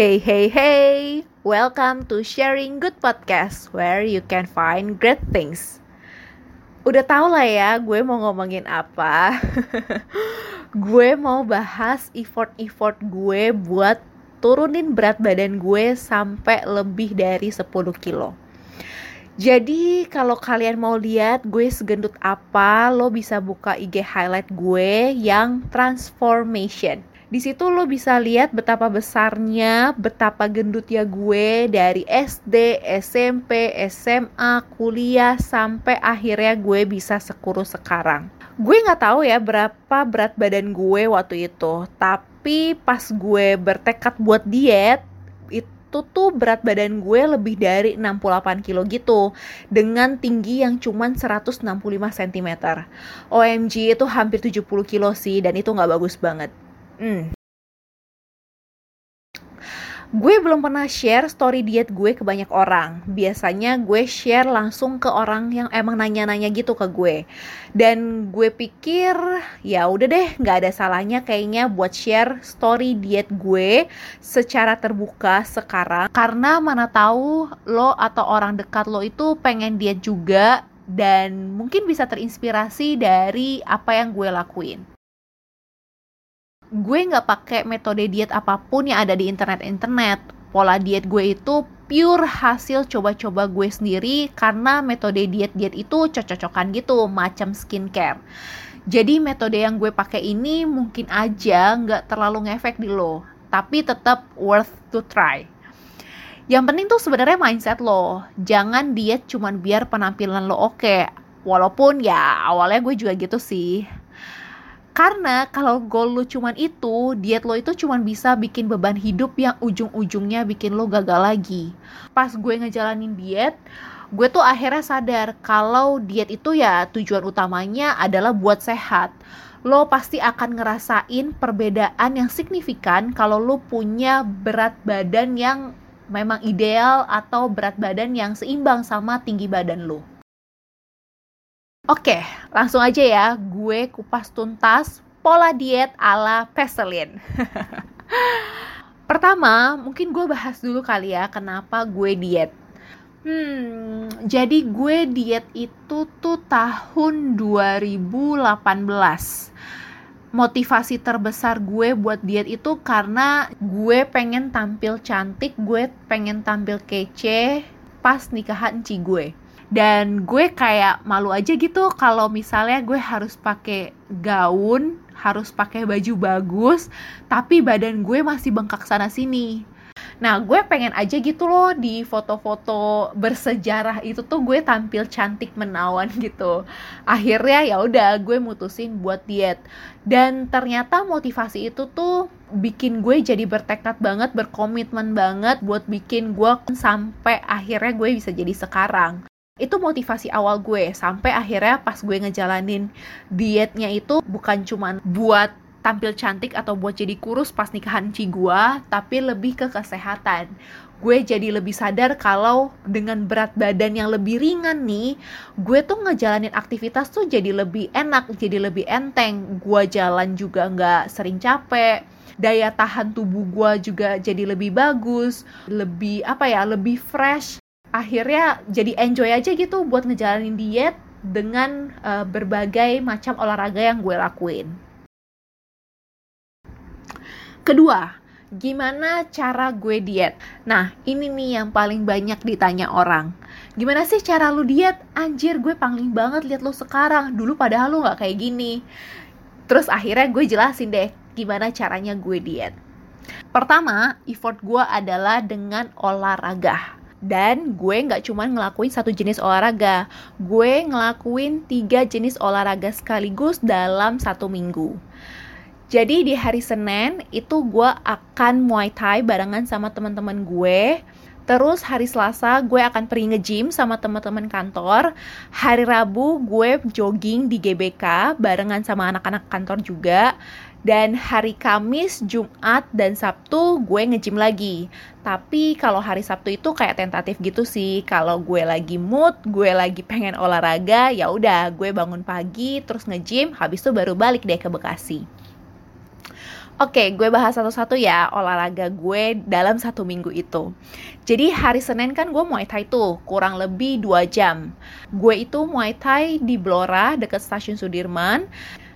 Hey, hey, hey! Welcome to Sharing Good Podcast, where you can find great things. Udah tau lah ya, gue mau ngomongin apa. gue mau bahas effort-effort gue buat turunin berat badan gue sampai lebih dari 10 kilo. Jadi kalau kalian mau lihat gue segendut apa, lo bisa buka IG highlight gue yang transformation. Di situ lo bisa lihat betapa besarnya, betapa gendutnya gue dari SD, SMP, SMA, kuliah sampai akhirnya gue bisa sekurus sekarang. Gue nggak tahu ya berapa berat badan gue waktu itu, tapi pas gue bertekad buat diet, itu tuh berat badan gue lebih dari 68 kilo gitu dengan tinggi yang cuman 165 cm. OMG itu hampir 70 kilo sih dan itu nggak bagus banget. Hmm. Gue belum pernah share story diet gue ke banyak orang. Biasanya gue share langsung ke orang yang emang nanya-nanya gitu ke gue. Dan gue pikir ya udah deh, nggak ada salahnya kayaknya buat share story diet gue secara terbuka sekarang. Karena mana tahu lo atau orang dekat lo itu pengen diet juga dan mungkin bisa terinspirasi dari apa yang gue lakuin gue nggak pakai metode diet apa pun yang ada di internet-internet. Pola diet gue itu pure hasil coba-coba gue sendiri karena metode diet-diet itu cocok-cocokan gitu, macam skincare. Jadi metode yang gue pakai ini mungkin aja nggak terlalu ngefek di lo, tapi tetap worth to try. Yang penting tuh sebenarnya mindset lo. Jangan diet cuman biar penampilan lo oke. Okay. Walaupun ya awalnya gue juga gitu sih karena kalau goal lu cuman itu, diet lo itu cuman bisa bikin beban hidup yang ujung-ujungnya bikin lo gagal lagi. Pas gue ngejalanin diet, gue tuh akhirnya sadar kalau diet itu ya tujuan utamanya adalah buat sehat. Lo pasti akan ngerasain perbedaan yang signifikan kalau lo punya berat badan yang memang ideal atau berat badan yang seimbang sama tinggi badan lo. Oke, langsung aja ya. Gue kupas tuntas pola diet ala Peselin. Pertama, mungkin gue bahas dulu kali ya kenapa gue diet. Hmm, jadi gue diet itu tuh tahun 2018 motivasi terbesar gue buat diet itu karena gue pengen tampil cantik, gue pengen tampil kece pas nikahan Ci gue dan gue kayak malu aja gitu kalau misalnya gue harus pakai gaun harus pakai baju bagus tapi badan gue masih bengkak sana sini Nah, gue pengen aja gitu loh di foto-foto bersejarah itu tuh gue tampil cantik menawan gitu. Akhirnya ya udah gue mutusin buat diet. Dan ternyata motivasi itu tuh bikin gue jadi bertekad banget, berkomitmen banget buat bikin gue sampai akhirnya gue bisa jadi sekarang itu motivasi awal gue sampai akhirnya pas gue ngejalanin dietnya itu bukan cuma buat tampil cantik atau buat jadi kurus pas nikahan Ci gue, tapi lebih ke kesehatan. Gue jadi lebih sadar kalau dengan berat badan yang lebih ringan nih, gue tuh ngejalanin aktivitas tuh jadi lebih enak, jadi lebih enteng. Gue jalan juga nggak sering capek, daya tahan tubuh gue juga jadi lebih bagus, lebih apa ya, lebih fresh akhirnya jadi enjoy aja gitu buat ngejalanin diet dengan uh, berbagai macam olahraga yang gue lakuin. Kedua, gimana cara gue diet? Nah, ini nih yang paling banyak ditanya orang. Gimana sih cara lu diet? Anjir, gue paling banget liat lu sekarang. Dulu padahal lu gak kayak gini. Terus akhirnya gue jelasin deh gimana caranya gue diet. Pertama, effort gue adalah dengan olahraga dan gue nggak cuma ngelakuin satu jenis olahraga gue ngelakuin tiga jenis olahraga sekaligus dalam satu minggu jadi di hari Senin itu gue akan Muay Thai barengan sama teman-teman gue Terus hari Selasa gue akan pergi nge-gym sama teman-teman kantor. Hari Rabu gue jogging di GBK barengan sama anak-anak kantor juga. Dan hari Kamis, Jumat, dan Sabtu gue nge-gym lagi. Tapi kalau hari Sabtu itu kayak tentatif gitu sih. Kalau gue lagi mood, gue lagi pengen olahraga, ya udah gue bangun pagi terus nge-gym, habis itu baru balik deh ke Bekasi. Oke, gue bahas satu-satu ya olahraga gue dalam satu minggu itu. Jadi hari Senin kan gue Muay Thai tuh, kurang lebih 2 jam. Gue itu Muay Thai di Blora deket stasiun Sudirman,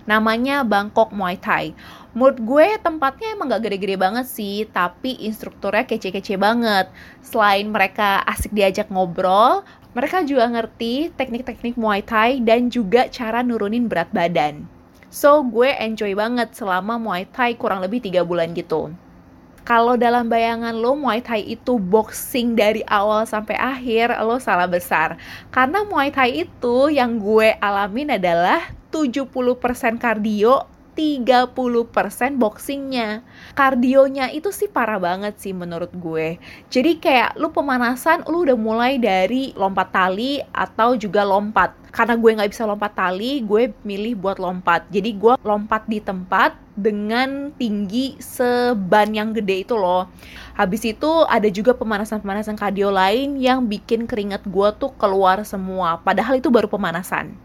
namanya Bangkok Muay Thai. Menurut gue tempatnya emang gak gede-gede banget sih, tapi instrukturnya kece-kece banget. Selain mereka asik diajak ngobrol, mereka juga ngerti teknik-teknik Muay Thai dan juga cara nurunin berat badan. So, gue enjoy banget selama Muay Thai kurang lebih 3 bulan gitu. Kalau dalam bayangan lo Muay Thai itu boxing dari awal sampai akhir, lo salah besar. Karena Muay Thai itu yang gue alamin adalah 70% kardio, 30% boxingnya. Kardionya itu sih parah banget sih menurut gue. Jadi kayak lu pemanasan lu udah mulai dari lompat tali atau juga lompat. Karena gue nggak bisa lompat tali, gue milih buat lompat. Jadi gue lompat di tempat dengan tinggi seban yang gede itu loh. Habis itu ada juga pemanasan-pemanasan kardio lain yang bikin keringat gue tuh keluar semua. Padahal itu baru pemanasan.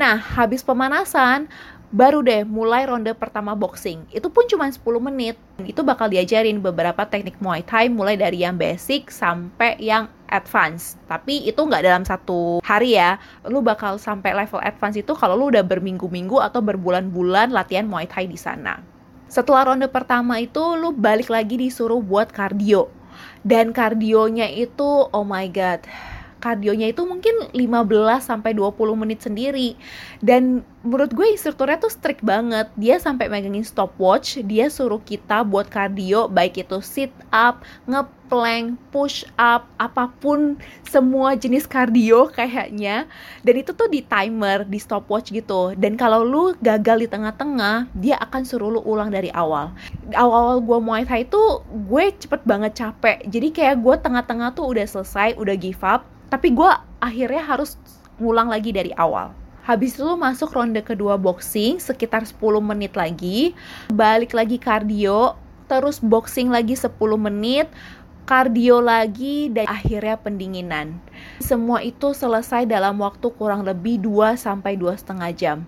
Nah, habis pemanasan, baru deh mulai ronde pertama boxing. Itu pun cuma 10 menit. Itu bakal diajarin beberapa teknik Muay Thai mulai dari yang basic sampai yang advance. Tapi itu nggak dalam satu hari ya. Lu bakal sampai level advance itu kalau lu udah berminggu-minggu atau berbulan-bulan latihan Muay Thai di sana. Setelah ronde pertama itu lu balik lagi disuruh buat kardio. Dan kardionya itu oh my god kardionya itu mungkin 15 sampai 20 menit sendiri. Dan menurut gue instrukturnya tuh strict banget. Dia sampai megangin stopwatch, dia suruh kita buat kardio baik itu sit up, ngeplank, push up, apa pun semua jenis kardio kayaknya. Dan itu tuh di timer, di stopwatch gitu. Dan kalau lu gagal di tengah-tengah, dia akan suruh lu ulang dari awal. Awal-awal gue Muay Thai itu gue cepet banget capek. Jadi kayak gue tengah-tengah tuh udah selesai, udah give up tapi gue akhirnya harus ngulang lagi dari awal Habis itu masuk ronde kedua boxing sekitar 10 menit lagi, balik lagi kardio, terus boxing lagi 10 menit, kardio lagi dan akhirnya pendinginan. Semua itu selesai dalam waktu kurang lebih 2 sampai dua setengah jam.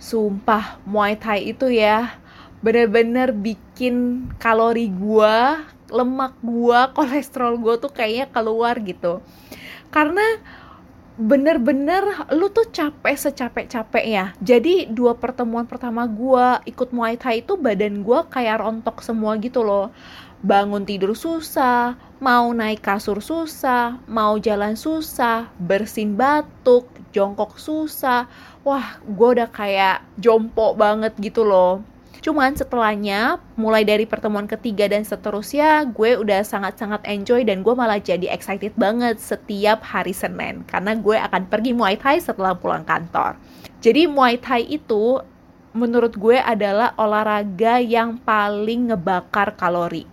Sumpah, Muay Thai itu ya bener-bener bikin kalori gua, lemak gua, kolesterol gua tuh kayaknya keluar gitu karena bener-bener lu tuh capek secapek-capek ya jadi dua pertemuan pertama gue ikut Muay Thai itu badan gue kayak rontok semua gitu loh. Bangun tidur susah mau naik kasur susah mau jalan susah bersin batuk jongkok susah. Wah gue udah kayak jompo banget gitu loh Cuman setelahnya, mulai dari pertemuan ketiga dan seterusnya, gue udah sangat-sangat enjoy dan gue malah jadi excited banget setiap hari Senin. Karena gue akan pergi Muay Thai setelah pulang kantor. Jadi Muay Thai itu menurut gue adalah olahraga yang paling ngebakar kalori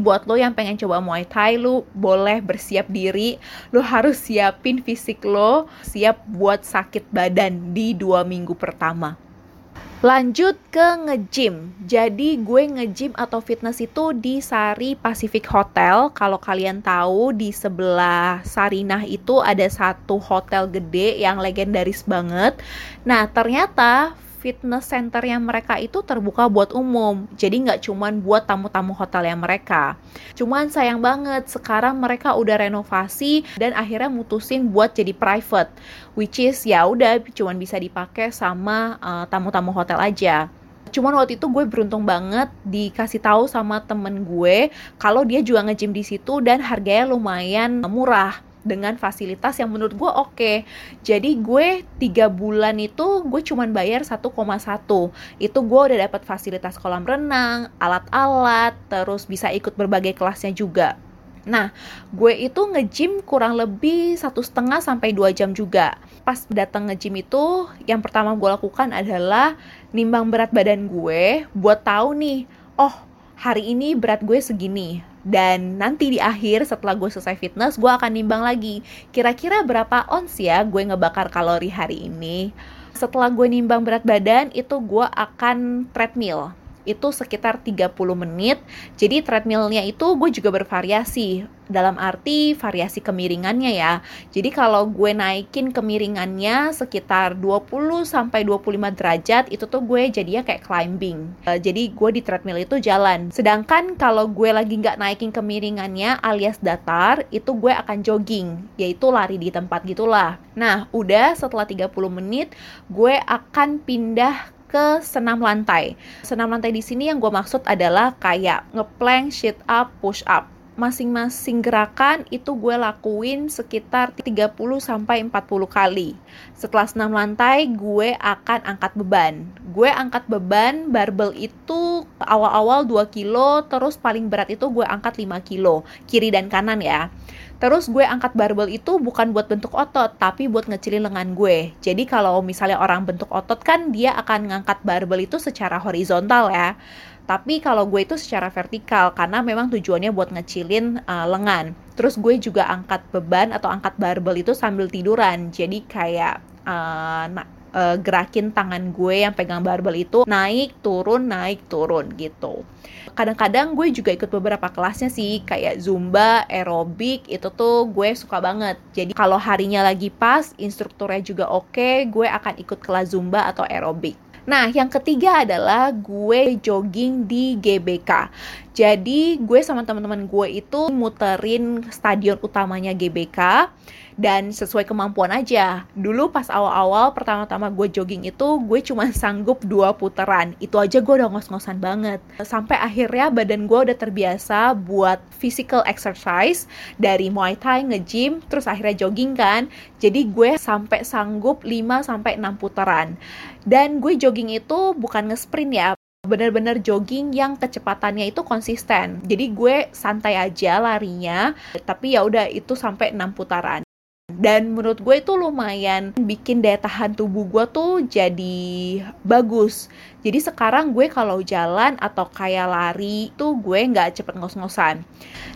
buat lo yang pengen coba Muay Thai lo boleh bersiap diri lo harus siapin fisik lo siap buat sakit badan di dua minggu pertama Lanjut ke nge-gym. Jadi gue nge-gym atau fitness itu di Sari Pacific Hotel. Kalau kalian tahu di sebelah Sarinah itu ada satu hotel gede yang legendaris banget. Nah ternyata fitness center yang mereka itu terbuka buat umum. Jadi nggak cuman buat tamu-tamu hotel yang mereka. Cuman sayang banget sekarang mereka udah renovasi dan akhirnya mutusin buat jadi private. Which is ya udah cuman bisa dipakai sama uh, tamu-tamu hotel aja. Cuman waktu itu gue beruntung banget dikasih tahu sama temen gue kalau dia juga nge-gym di situ dan harganya lumayan murah dengan fasilitas yang menurut gue oke. Okay. Jadi gue tiga bulan itu gue cuman bayar 1,1. Itu gue udah dapat fasilitas kolam renang, alat-alat, terus bisa ikut berbagai kelasnya juga. Nah, gue itu nge-gym kurang lebih satu setengah sampai dua jam juga. Pas datang nge-gym itu, yang pertama gue lakukan adalah nimbang berat badan gue buat tahu nih, oh hari ini berat gue segini dan nanti di akhir setelah gue selesai fitness gue akan nimbang lagi. Kira-kira berapa ons ya gue ngebakar kalori hari ini? Setelah gue nimbang berat badan itu gue akan treadmill itu sekitar 30 menit. Jadi treadmillnya itu gue juga bervariasi dalam arti variasi kemiringannya ya. Jadi kalau gue naikin kemiringannya sekitar 20 sampai 25 derajat itu tuh gue jadinya kayak climbing. Uh, jadi gue di treadmill itu jalan. Sedangkan kalau gue lagi nggak naikin kemiringannya alias datar itu gue akan jogging yaitu lari di tempat gitulah. Nah, udah setelah 30 menit gue akan pindah ke senam lantai. Senam lantai di sini yang gue maksud adalah kayak ngeplank, sit up, push up masing-masing gerakan itu gue lakuin sekitar 30 sampai 40 kali. Setelah senam lantai, gue akan angkat beban. Gue angkat beban barbel itu awal-awal 2 kilo, terus paling berat itu gue angkat 5 kilo, kiri dan kanan ya. Terus gue angkat barbel itu bukan buat bentuk otot, tapi buat ngecilin lengan gue. Jadi kalau misalnya orang bentuk otot kan dia akan ngangkat barbel itu secara horizontal ya. Tapi kalau gue itu secara vertikal karena memang tujuannya buat ngecilin uh, lengan. Terus gue juga angkat beban atau angkat barbel itu sambil tiduran. Jadi kayak uh, uh, gerakin tangan gue yang pegang barbel itu naik turun naik turun gitu kadang-kadang gue juga ikut beberapa kelasnya sih kayak zumba aerobik itu tuh gue suka banget jadi kalau harinya lagi pas instrukturnya juga oke gue akan ikut kelas zumba atau aerobik Nah, yang ketiga adalah gue jogging di GBK. Jadi, gue sama teman-teman gue itu muterin stadion utamanya GBK dan sesuai kemampuan aja. Dulu pas awal-awal pertama-tama gue jogging itu gue cuma sanggup dua putaran. Itu aja gue udah ngos-ngosan banget. Sampai akhirnya badan gue udah terbiasa buat physical exercise dari Muay Thai, nge-gym, terus akhirnya jogging kan. Jadi gue sampai sanggup 5 sampai 6 putaran. Dan gue jogging itu bukan nge-sprint ya, bener-bener jogging yang kecepatannya itu konsisten. Jadi gue santai aja larinya, tapi ya udah itu sampai 6 putaran dan menurut gue itu lumayan bikin daya tahan tubuh gue tuh jadi bagus. Jadi sekarang gue kalau jalan atau kayak lari tuh gue nggak cepet ngos-ngosan.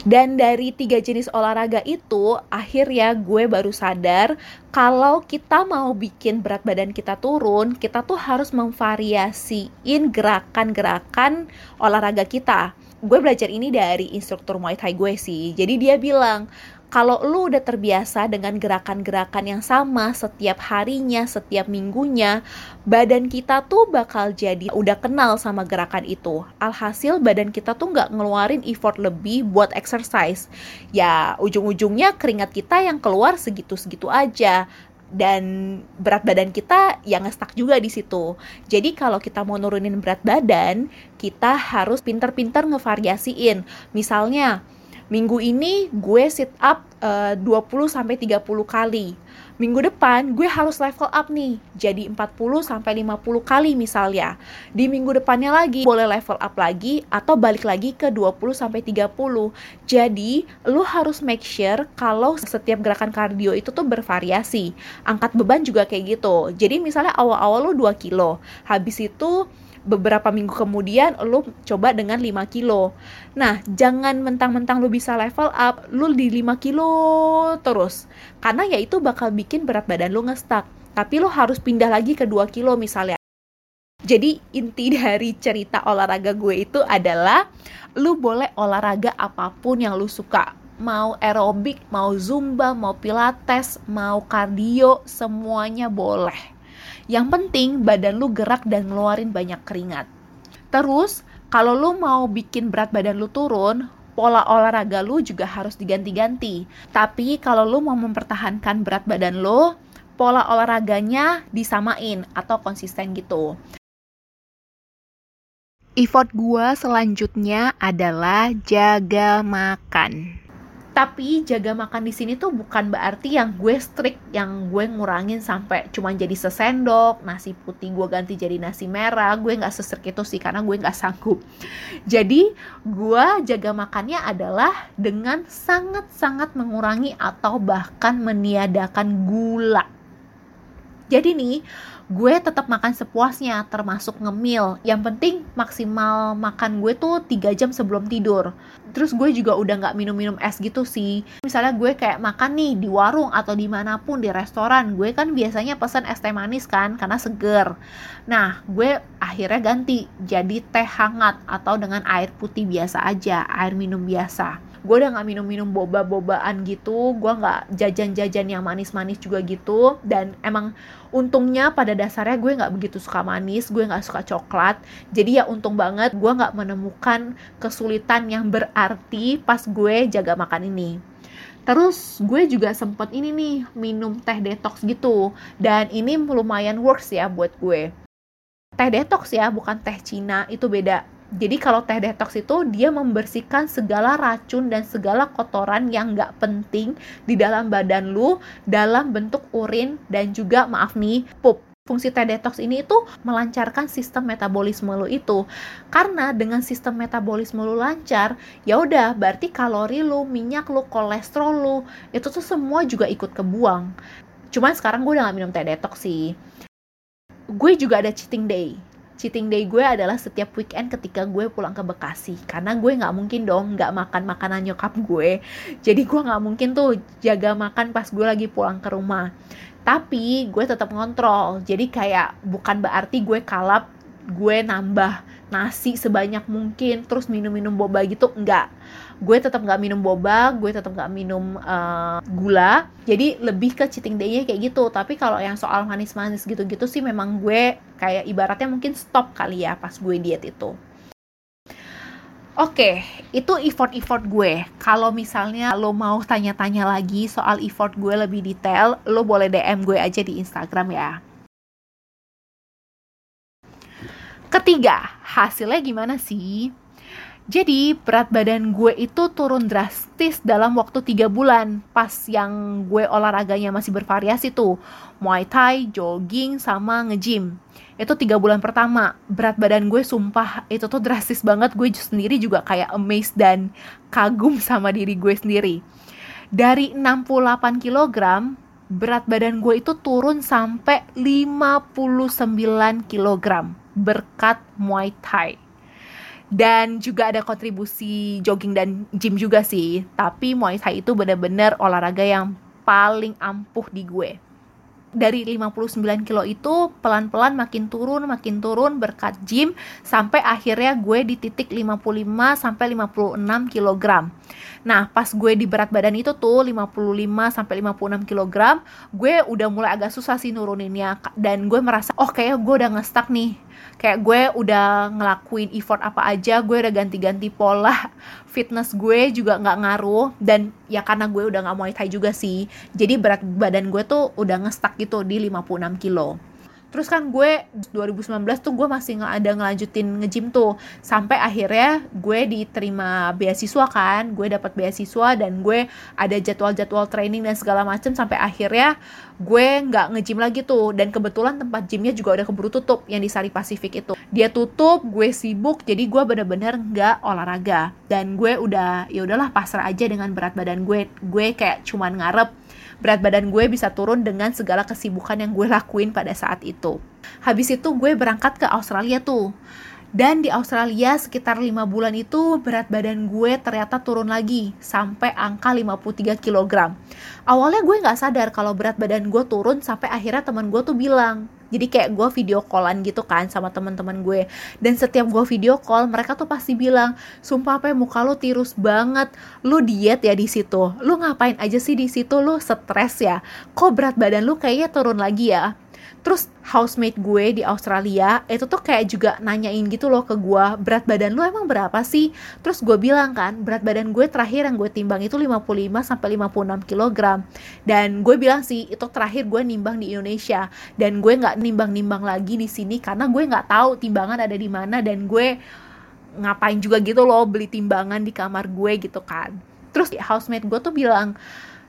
Dan dari tiga jenis olahraga itu akhirnya gue baru sadar kalau kita mau bikin berat badan kita turun kita tuh harus memvariasiin gerakan-gerakan olahraga kita. Gue belajar ini dari instruktur Muay Thai gue sih. Jadi dia bilang, kalau lu udah terbiasa dengan gerakan-gerakan yang sama setiap harinya, setiap minggunya, badan kita tuh bakal jadi udah kenal sama gerakan itu. Alhasil badan kita tuh nggak ngeluarin effort lebih buat exercise. Ya ujung-ujungnya keringat kita yang keluar segitu-segitu aja dan berat badan kita yang ngestak juga di situ. Jadi kalau kita mau nurunin berat badan, kita harus pinter-pinter ngevariasiin. Misalnya, Minggu ini gue sit up eh, uh, 20 sampai 30 kali. Minggu depan gue harus level up nih, jadi 40 sampai 50 kali misalnya. Di minggu depannya lagi boleh level up lagi atau balik lagi ke 20 sampai 30. Jadi, lu harus make sure kalau setiap gerakan kardio itu tuh bervariasi. Angkat beban juga kayak gitu. Jadi misalnya awal-awal lu 2 kilo, habis itu beberapa minggu kemudian lu coba dengan 5 kilo. Nah, jangan mentang-mentang lu bisa level up, lu di 5 kilo terus. Karena ya itu bakal bikin berat badan lu ngestak. Tapi lu harus pindah lagi ke 2 kilo misalnya. Jadi inti dari cerita olahraga gue itu adalah lu boleh olahraga apa pun yang lu suka. Mau aerobik, mau zumba, mau pilates, mau kardio, semuanya boleh yang penting badan lu gerak dan ngeluarin banyak keringat. Terus, kalau lu mau bikin berat badan lu turun, pola olahraga lu juga harus diganti-ganti. Tapi kalau lu mau mempertahankan berat badan lu, pola olahraganya disamain atau konsisten gitu. Effort gua selanjutnya adalah jaga makan. Tapi jaga makan di sini tuh bukan berarti yang gue strict, yang gue ngurangin sampai cuma jadi sesendok, nasi putih gue ganti jadi nasi merah. Gue nggak sesrik itu sih karena gue nggak sanggup. Jadi gue jaga makannya adalah dengan sangat-sangat mengurangi atau bahkan meniadakan gula. Jadi nih gue tetap makan sepuasnya termasuk ngemil. Yang penting maksimal makan gue tuh 3 jam sebelum tidur. Terus gue juga udah nggak minum-minum es gitu sih. Misalnya gue kayak makan nih di warung atau di mana pun di restoran gue kan biasanya pesan es teh manis kan karena seger. Nah gue akhirnya ganti jadi teh hangat atau dengan air putih biasa aja air minum biasa gue udah nggak minum-minum boba-bobaan gitu. Gue nggak jajan-jajan yang manis-manis juga gitu. Dan emang untungnya pada dasarnya gue nggak begitu suka manis gue nggak suka coklat. Jadi ya untung banget gue nggak menemukan kesulitan yang berarti pas gue jaga makan ini. Terus gue juga sempet ini nih minum teh detox gitu. Dan ini lumayan works ya buat gue. Teh detox ya bukan teh Cina itu beda jadi kalau teh detox itu dia membersihkan segala racun dan segala kotoran yang nggak penting di dalam badan lu dalam bentuk urin dan juga maaf nih pup. Fungsi teh detox ini itu melancarkan sistem metabolisme lu itu. Karena dengan sistem metabolisme lu lancar ya udah berarti kalori lu minyak lu kolesterol lu itu tuh semua juga ikut kebuang. Cuman sekarang gue udah gak minum teh detox sih. Gue juga ada cheating day cheating day gue adalah setiap weekend ketika gue pulang ke Bekasi. Karena gue nggak mungkin dong nggak makan makanan nyokap gue. Jadi gue nggak mungkin tuh jaga makan pas gue lagi pulang ke rumah. Tapi gue tetap ngontrol. Jadi kayak bukan berarti gue kalap gue nambah nasi sebanyak mungkin terus minum-minum boba gitu enggak gue tetap nggak minum boba gue tetap nggak minum uh, gula jadi lebih ke cheating day-nya kayak gitu tapi kalau yang soal manis-manis gitu-gitu sih memang gue kayak ibaratnya mungkin stop kali ya pas gue diet itu Oke, okay, itu effort-effort gue. Kalau misalnya lo mau tanya-tanya lagi soal effort gue lebih detail, lo boleh DM gue aja di Instagram ya. Ketiga, hasilnya gimana sih? Jadi berat badan gue itu turun drastis dalam waktu 3 bulan Pas yang gue olahraganya masih bervariasi tuh. Muay Thai, jogging, sama nge-gym. Itu 3 bulan pertama. Berat badan gue sumpah itu tuh drastis banget. Gue sendiri juga kayak amazed dan kagum sama diri gue sendiri. Dari 68 kg berat badan gue itu turun sampai 59 kg berkat Muay Thai. Dan juga ada kontribusi jogging dan gym juga sih. Tapi Muay Thai itu benar-benar olahraga yang paling ampuh di gue. Dari 59 kilo itu pelan-pelan makin turun, makin turun berkat gym sampai akhirnya gue di titik 55 sampai 56 kilogram. Nah, pas gue di berat badan itu tuh 55 sampai 56 kg, gue udah mulai agak susah sih nuruninnya dan gue merasa oh kayak gue udah ngestak nih. Kayak gue udah ngelakuin effort apa aja, gue udah ganti-ganti pola fitness gue juga nggak ngaruh dan ya karena gue udah nggak mau Thai juga sih. Jadi berat badan gue tuh udah ngestak gitu di 56 kilo terus kan gue 2019 tuh gue masih ada ngelanjutin ngejim tuh. Sampai akhirnya gue diterima beasiswa kan. Gue dapat beasiswa dan gue ada jadwal-jadwal training dan segala macem. Sampai akhirnya gue nggak ngejim lagi tuh. Dan kebetulan tempat gymnya juga udah keburu tutup yang di Sari Pasifik itu. Dia tutup gue sibuk jadi gue bener-bener nggak olahraga. Dan gue udah ya udahlah pasrah aja dengan berat badan gue. Gue kayak cuman ngarep berat badan gue bisa turun dengan segala kesibukan yang gue lakuin pada saat itu. Habis itu gue berangkat ke Australia tuh. Dan di Australia sekitar 5 bulan itu berat badan gue ternyata turun lagi sampai angka 53 kg. Awalnya gue gak sadar kalau berat badan gue turun sampai akhirnya teman gue tuh bilang, jadi kayak gue video callan gitu kan sama teman-teman gue. Dan setiap gue video call mereka tuh pasti bilang sumpah apa muka lo tirus banget. Lo diet ya di situ. Lo ngapain aja sih di situ? Lo stres ya. Kok berat badan lo kayaknya turun lagi ya terus housemate gue di Australia itu tuh kayak juga nanyain gitu loh ke gue berat badan lu emang berapa sih? Terus gue bilang kan berat badan gue terakhir yang gue timbang itu 55 sampai 56 kg dan gue bilang sih itu terakhir gue nimbang di Indonesia. Dan gue nggak nimbang-nimbang lagi di sini karena gue nggak tahu timbangan ada di mana dan gue ngapain juga gitu loh beli timbangan di kamar gue gitu kan. Terus housemate gue tuh bilang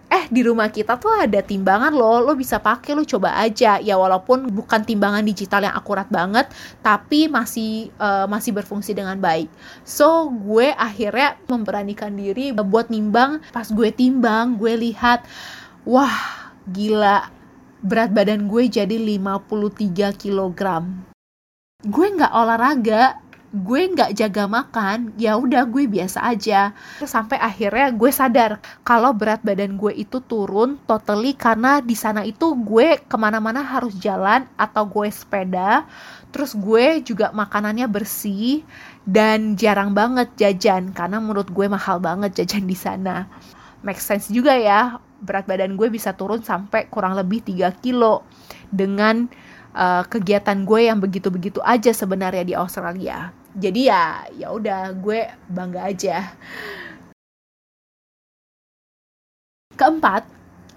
eh di rumah kita tuh ada timbangan loh. Lo bisa pakai lo coba aja. Ya walaupun bukan timbangan digital yang akurat banget tapi masih uh, masih berfungsi dengan baik. So gue akhirnya memberanikan diri buat nimbang. Pas gue timbang gue lihat wah gila. Berat badan gue jadi 53 kg. Gue nggak olahraga, gue nggak jaga makan, ya udah gue biasa aja. Sampai akhirnya gue sadar kalau berat badan gue itu turun totally karena di sana itu gue ke mana-mana harus jalan atau gue sepeda. Terus gue juga makanannya bersih dan jarang banget jajan karena menurut gue mahal banget jajan di sana. Make sense juga ya, berat badan gue bisa turun sampai kurang lebih 3 kilo dengan uh, kegiatan gue yang begitu-begitu aja sebenarnya di Australia jadi ya ya udah gue bangga aja. Keempat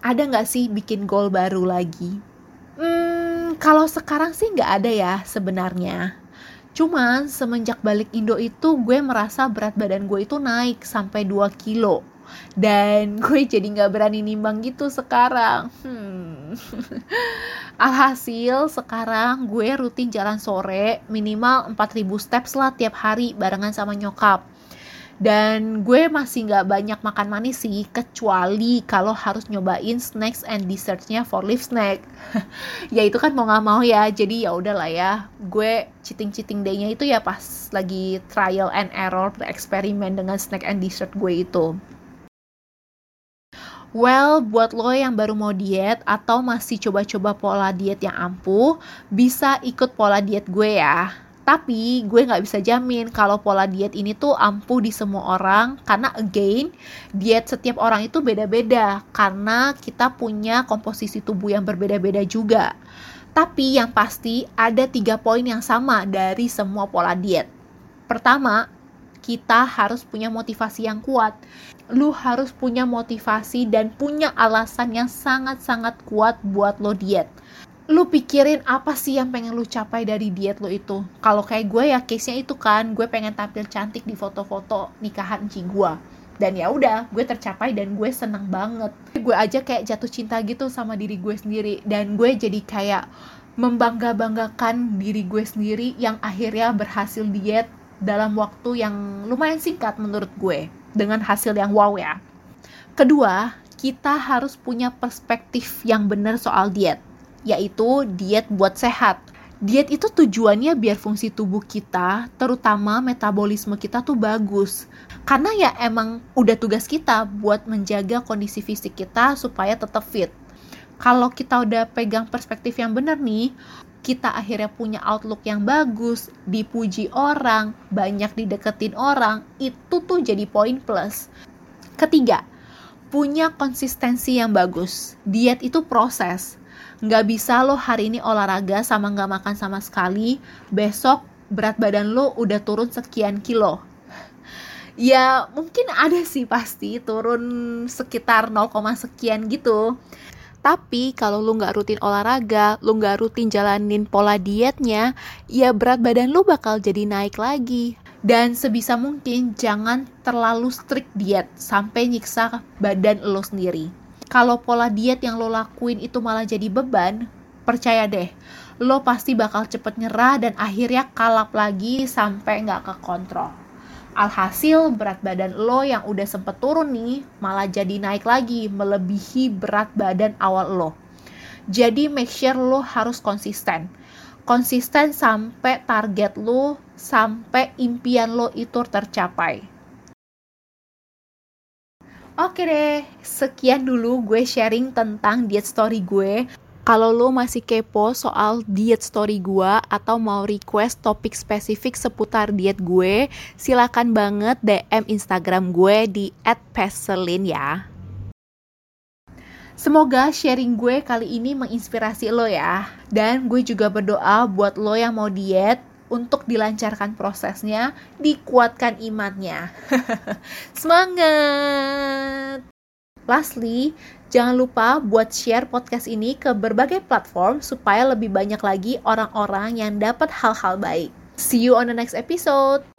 ada nggak sih bikin goal baru lagi? Hmm, kalau sekarang sih nggak ada ya sebenarnya. Cuman semenjak balik Indo itu gue merasa berat badan gue itu naik sampai 2 kilo dan gue jadi nggak berani nimbang gitu sekarang hmm. Alhasil sekarang gue rutin jalan sore minimal 4000 steps lah tiap hari barengan sama nyokap. Dan gue masih nggak banyak makan manis sih, kecuali kalau harus nyobain snacks and dessertnya for live snack. ya itu kan mau nggak mau ya, jadi ya udahlah ya. Gue cheating cheating day-nya itu ya pas lagi trial and error, eksperimen dengan snack and dessert gue itu. Well, buat lo yang baru mau diet atau masih coba-coba pola diet yang ampuh, bisa ikut pola diet gue ya. Tapi gue nggak bisa jamin kalau pola diet ini tuh ampuh di semua orang karena again diet setiap orang itu beda-beda karena kita punya komposisi tubuh yang berbeda-beda juga. Tapi yang pasti ada tiga poin yang sama dari semua pola diet. Pertama, kita harus punya motivasi yang kuat lu harus punya motivasi dan punya alasan yang sangat-sangat kuat buat lo diet. Lu pikirin apa sih yang pengen lu capai dari diet lo itu? Kalau kayak gue ya case-nya itu kan, gue pengen tampil cantik di foto-foto nikahan Ci gue. Dan ya udah, gue tercapai dan gue seneng banget. Gue aja kayak jatuh cinta gitu sama diri gue sendiri dan gue jadi kayak membangga-banggakan diri gue sendiri yang akhirnya berhasil diet dalam waktu yang lumayan singkat menurut gue dengan hasil yang wow ya. Kedua, kita harus punya perspektif yang benar soal diet, yaitu diet buat sehat. Diet itu tujuannya biar fungsi tubuh kita, terutama metabolisme kita tuh bagus. Karena ya emang udah tugas kita buat menjaga kondisi fisik kita supaya tetap fit. Kalau kita udah pegang perspektif yang benar nih, kita akhirnya punya outlook yang bagus, dipuji orang, banyak dideketin orang, itu tuh jadi poin plus. Ketiga, punya konsistensi yang bagus. Diet itu proses. Nggak bisa lo hari ini olahraga sama nggak makan sama sekali, besok berat badan lo udah turun sekian kilo. Ya mungkin ada sih pasti turun sekitar 0, sekian gitu. Tapi kalau lu nggak rutin olahraga, lu nggak rutin jalanin pola dietnya, ya berat badan lu bakal jadi naik lagi. Dan sebisa mungkin jangan terlalu strict diet sampai nyiksa badan lo sendiri. Kalau pola diet yang lo lakuin itu malah jadi beban, percaya deh, lo pasti bakal cepet nyerah dan akhirnya kalap lagi sampai nggak ke kontrol. Alhasil berat badan lo yang udah sempet turun nih malah jadi naik lagi melebihi berat badan awal lo. Jadi make sure lo harus konsisten. Konsisten sampai target lo, sampai impian lo itu tercapai. Oke deh, sekian dulu gue sharing tentang diet story gue. Kalau lo masih kepo soal diet story gue atau mau request topik spesifik seputar diet gue, silakan banget DM Instagram gue di @peselin ya. Semoga sharing gue kali ini menginspirasi lo ya. Dan gue juga berdoa buat lo yang mau diet untuk dilancarkan prosesnya, dikuatkan imannya. Semangat! Lastly, jangan lupa buat share podcast ini ke berbagai platform supaya lebih banyak lagi orang-orang yang dapat hal-hal baik. See you on the next episode.